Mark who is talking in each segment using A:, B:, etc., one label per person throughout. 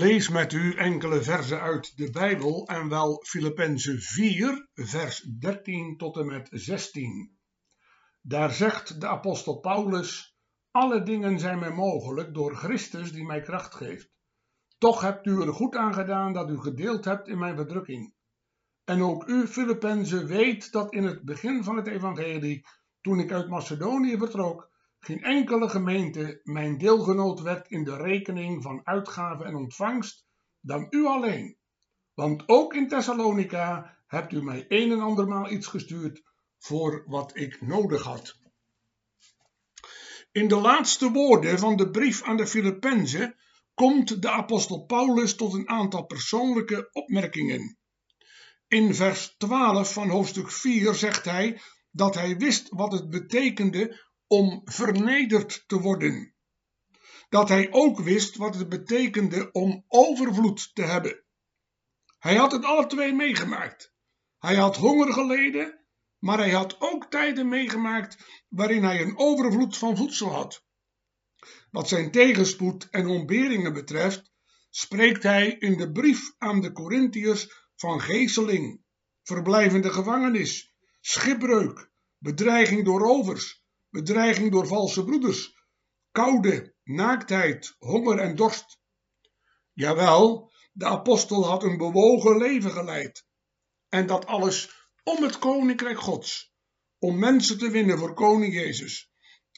A: Lees met u enkele verzen uit de Bijbel en wel Filippenzen 4, vers 13 tot en met 16. Daar zegt de apostel Paulus: Alle dingen zijn mij mogelijk door Christus die mij kracht geeft. Toch hebt u er goed aan gedaan dat u gedeeld hebt in mijn verdrukking. En ook u, Filippenzen, weet dat in het begin van het evangelie, toen ik uit Macedonië vertrok, geen enkele gemeente mijn deelgenoot werd in de rekening van uitgaven en ontvangst dan u alleen. Want ook in Thessalonica hebt u mij een en andermaal iets gestuurd voor wat ik nodig had. In de laatste woorden van de brief aan de Filippenzen komt de apostel Paulus tot een aantal persoonlijke opmerkingen. In vers 12 van hoofdstuk 4 zegt hij dat hij wist wat het betekende om vernederd te worden. Dat hij ook wist wat het betekende om overvloed te hebben. Hij had het alle twee meegemaakt. Hij had honger geleden, maar hij had ook tijden meegemaakt waarin hij een overvloed van voedsel had. Wat zijn tegenspoed en ontberingen betreft, spreekt hij in de brief aan de Corinthiërs van geesteling, verblijvende gevangenis, schipbreuk, bedreiging door rovers, bedreiging door valse broeders, koude, naaktheid, honger en dorst. Jawel, de apostel had een bewogen leven geleid. En dat alles om het koninkrijk Gods, om mensen te winnen voor koning Jezus,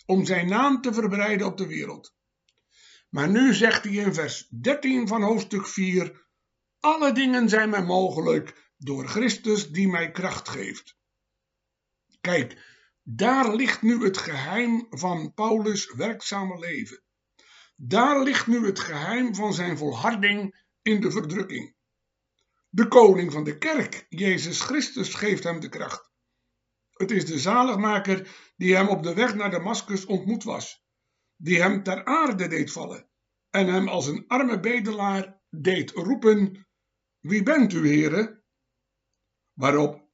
A: om zijn naam te verbreiden op de wereld. Maar nu zegt hij in vers 13 van hoofdstuk 4: Alle dingen zijn mij mogelijk door Christus die mij kracht geeft. Kijk, daar ligt nu het geheim van Paulus' werkzame leven. Daar ligt nu het geheim van zijn volharding in de verdrukking. De koning van de kerk, Jezus Christus, geeft hem de kracht. Het is de zaligmaker die hem op de weg naar Damascus ontmoet was, die hem ter aarde deed vallen en hem als een arme bedelaar deed roepen: Wie bent u, heren? Waarop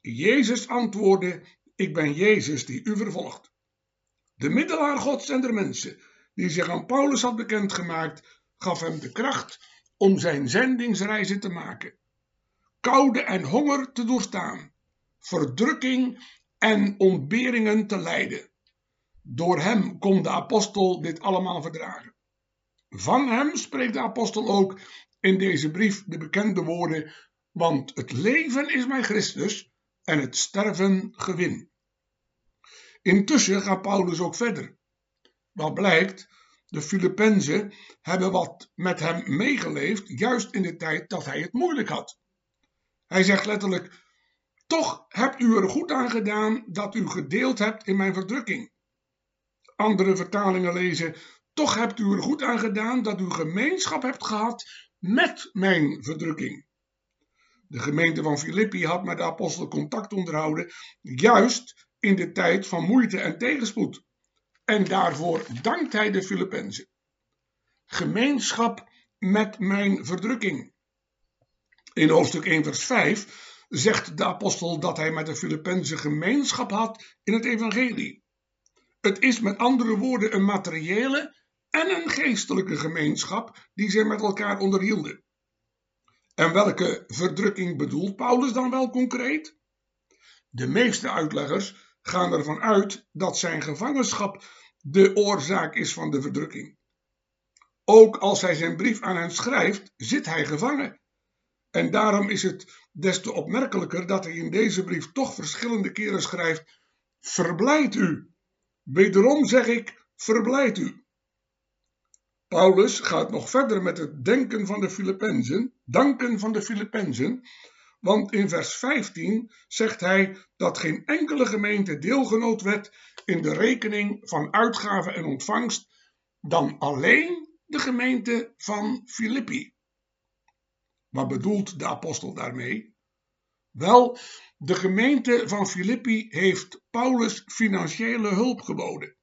A: Jezus antwoordde ik ben Jezus die u vervolgt. De middelaar Gods en der mensen, die zich aan Paulus had bekendgemaakt, gaf hem de kracht om zijn zendingsreizen te maken. Koude en honger te doorstaan, verdrukking en ontberingen te lijden. Door hem kon de apostel dit allemaal verdragen. Van hem spreekt de apostel ook in deze brief de bekende woorden: Want het leven is mijn Christus en het sterven gewin. Intussen gaat Paulus ook verder. Wat blijkt, de Filippenzen hebben wat met hem meegeleefd, juist in de tijd dat hij het moeilijk had. Hij zegt letterlijk: Toch hebt u er goed aan gedaan dat u gedeeld hebt in mijn verdrukking. Andere vertalingen lezen: Toch hebt u er goed aan gedaan dat u gemeenschap hebt gehad met mijn verdrukking. De gemeente van Filippi had met de apostel contact onderhouden, juist in de tijd van moeite en tegenspoed. En daarvoor dankt hij de Filippenzen. Gemeenschap met mijn verdrukking. In hoofdstuk 1, vers 5 zegt de apostel dat hij met de Filippenzen gemeenschap had in het evangelie. Het is met andere woorden een materiële en een geestelijke gemeenschap die zij met elkaar onderhielden. En welke verdrukking bedoelt Paulus dan wel concreet? De meeste uitleggers gaan ervan uit dat zijn gevangenschap de oorzaak is van de verdrukking. Ook als hij zijn brief aan hen schrijft, zit hij gevangen. En daarom is het des te opmerkelijker dat hij in deze brief toch verschillende keren schrijft: Verblijd u. Wederom zeg ik: verblijd u. Paulus gaat nog verder met het denken van de Filippenzen, danken van de Filippenzen, want in vers 15 zegt hij dat geen enkele gemeente deelgenoot werd in de rekening van uitgaven en ontvangst dan alleen de gemeente van Filippi. Wat bedoelt de apostel daarmee? Wel, de gemeente van Filippi heeft Paulus financiële hulp geboden.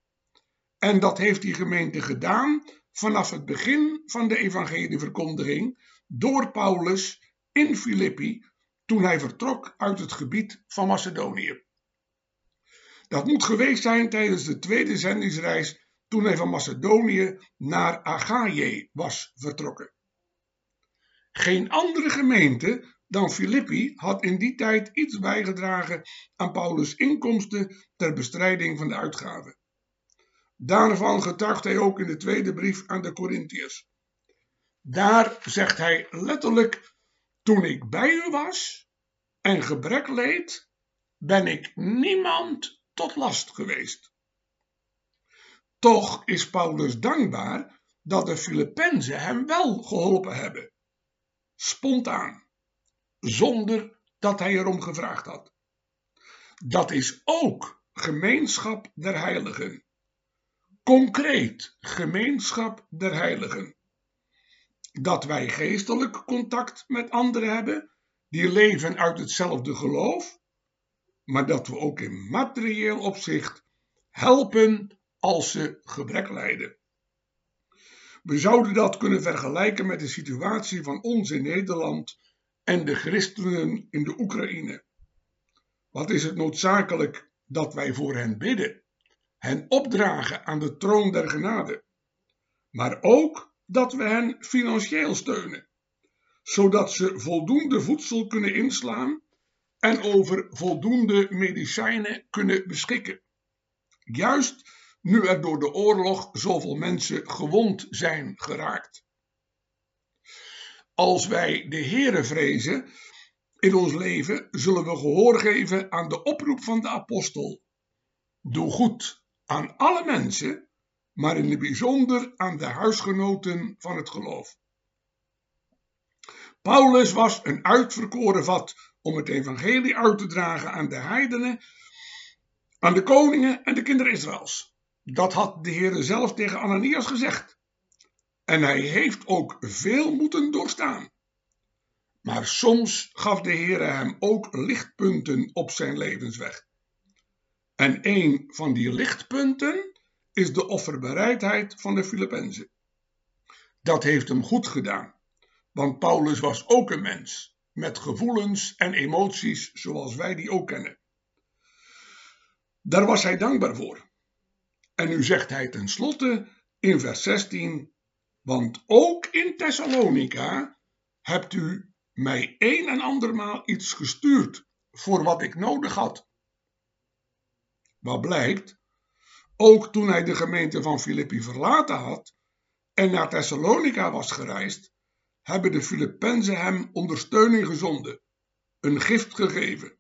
A: En dat heeft die gemeente gedaan vanaf het begin van de evangelieverkondiging door Paulus in Filippi toen hij vertrok uit het gebied van Macedonië. Dat moet geweest zijn tijdens de tweede zendingsreis toen hij van Macedonië naar Achaïe was vertrokken. Geen andere gemeente dan Filippi had in die tijd iets bijgedragen aan Paulus' inkomsten ter bestrijding van de uitgaven. Daarvan getuigt hij ook in de tweede brief aan de Corinthiërs. Daar zegt hij letterlijk: Toen ik bij u was en gebrek leed, ben ik niemand tot last geweest. Toch is Paulus dankbaar dat de Filippenzen hem wel geholpen hebben. Spontaan, zonder dat hij erom gevraagd had. Dat is ook gemeenschap der heiligen. Concreet gemeenschap der heiligen. Dat wij geestelijk contact met anderen hebben die leven uit hetzelfde geloof, maar dat we ook in materieel opzicht helpen als ze gebrek lijden. We zouden dat kunnen vergelijken met de situatie van ons in Nederland en de christenen in de Oekraïne. Wat is het noodzakelijk dat wij voor hen bidden, hen opdragen aan de troon der genade, maar ook dat we hen financieel steunen, zodat ze voldoende voedsel kunnen inslaan en over voldoende medicijnen kunnen beschikken. Juist nu er door de oorlog zoveel mensen gewond zijn geraakt. Als wij de Heere vrezen in ons leven, zullen we gehoor geven aan de oproep van de apostel. Doe goed aan alle mensen, maar in het bijzonder aan de huisgenoten van het geloof. Paulus was een uitverkoren vat om het evangelie uit te dragen aan de heidenen, aan de koningen en de kinderen Israëls. Dat had de Heer zelf tegen Ananias gezegd. En hij heeft ook veel moeten doorstaan. Maar soms gaf de Heer hem ook lichtpunten op zijn levensweg. En een van die lichtpunten is de offerbereidheid van de Filippenzen. Dat heeft hem goed gedaan, want Paulus was ook een mens met gevoelens en emoties zoals wij die ook kennen. Daar was hij dankbaar voor. En nu zegt hij tenslotte in vers 16: Want ook in Thessalonica hebt u mij een en andermaal iets gestuurd voor wat ik nodig had. Wat blijkt, ook toen hij de gemeente van Filippi verlaten had en naar Thessalonica was gereisd, hebben de Filippenzen hem ondersteuning gezonden, een gift gegeven.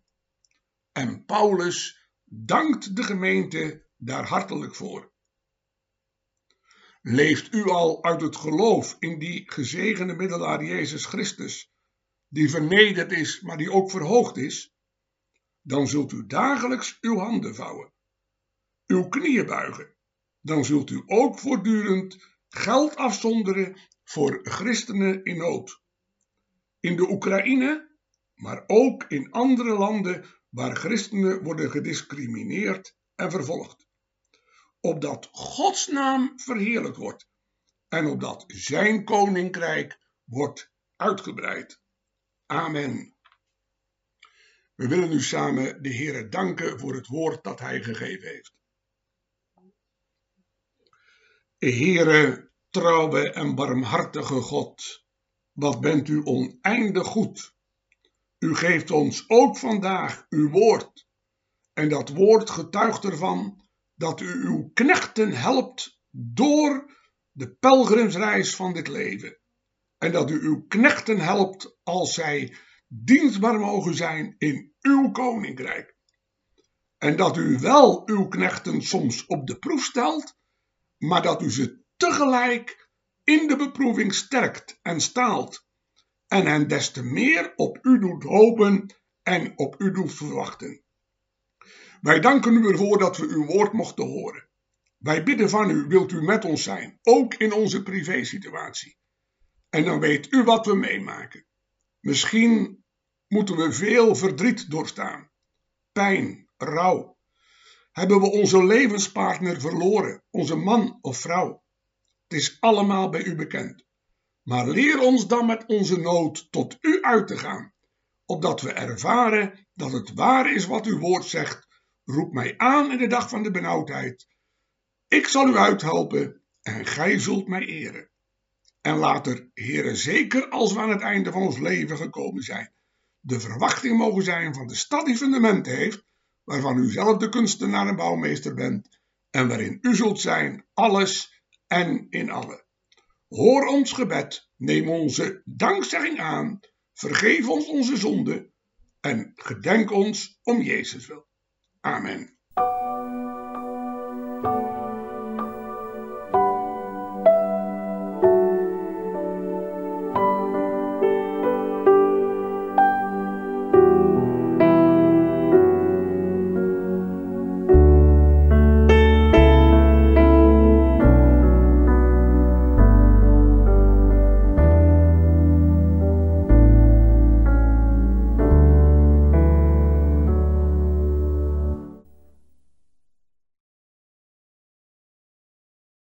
A: En Paulus dankt de gemeente daar hartelijk voor. Leeft u al uit het geloof in die gezegende middelaar Jezus Christus, die vernederd is, maar die ook verhoogd is? Dan zult u dagelijks uw handen vouwen, uw knieën buigen. Dan zult u ook voortdurend geld afzonderen voor christenen in nood. In de Oekraïne, maar ook in andere landen waar christenen worden gediscrimineerd en vervolgd opdat Gods naam verheerlijk wordt en opdat zijn koninkrijk wordt uitgebreid. Amen. We willen nu samen de Heere danken voor het woord dat hij gegeven heeft. Heere, trouwe en barmhartige God, wat bent u oneindig goed. U geeft ons ook vandaag uw woord. En dat woord getuigt ervan dat u uw knechten helpt door de pelgrimsreis van dit leven. En dat u uw knechten helpt als zij dienstbaar mogen zijn in uw koninkrijk. En dat u wel uw knechten soms op de proef stelt, maar dat u ze tegelijk in de beproeving sterkt en staalt. En hen des te meer op u doet hopen en op u doet verwachten. Wij danken u ervoor dat we uw woord mochten horen. Wij bidden van u, wilt u met ons zijn, ook in onze privésituatie. En dan weet u wat we meemaken. Misschien moeten we veel verdriet doorstaan, pijn, rouw. Hebben we onze levenspartner verloren, onze man of vrouw? Het is allemaal bij u bekend. Maar leer ons dan met onze nood tot u uit te gaan, opdat we ervaren dat het waar is wat uw woord zegt. Roep mij aan in de dag van de benauwdheid. Ik zal u uithelpen en gij zult mij eren. En later, heren, zeker als we aan het einde van ons leven gekomen zijn, de verwachting mogen zijn van de stad die fundamenten heeft, waarvan u zelf de kunstenaar en bouwmeester bent, en waarin u zult zijn, alles en in alle. Hoor ons gebed, neem onze dankzegging aan, vergeef ons onze zonde en gedenk ons om Jezus wil. Amen.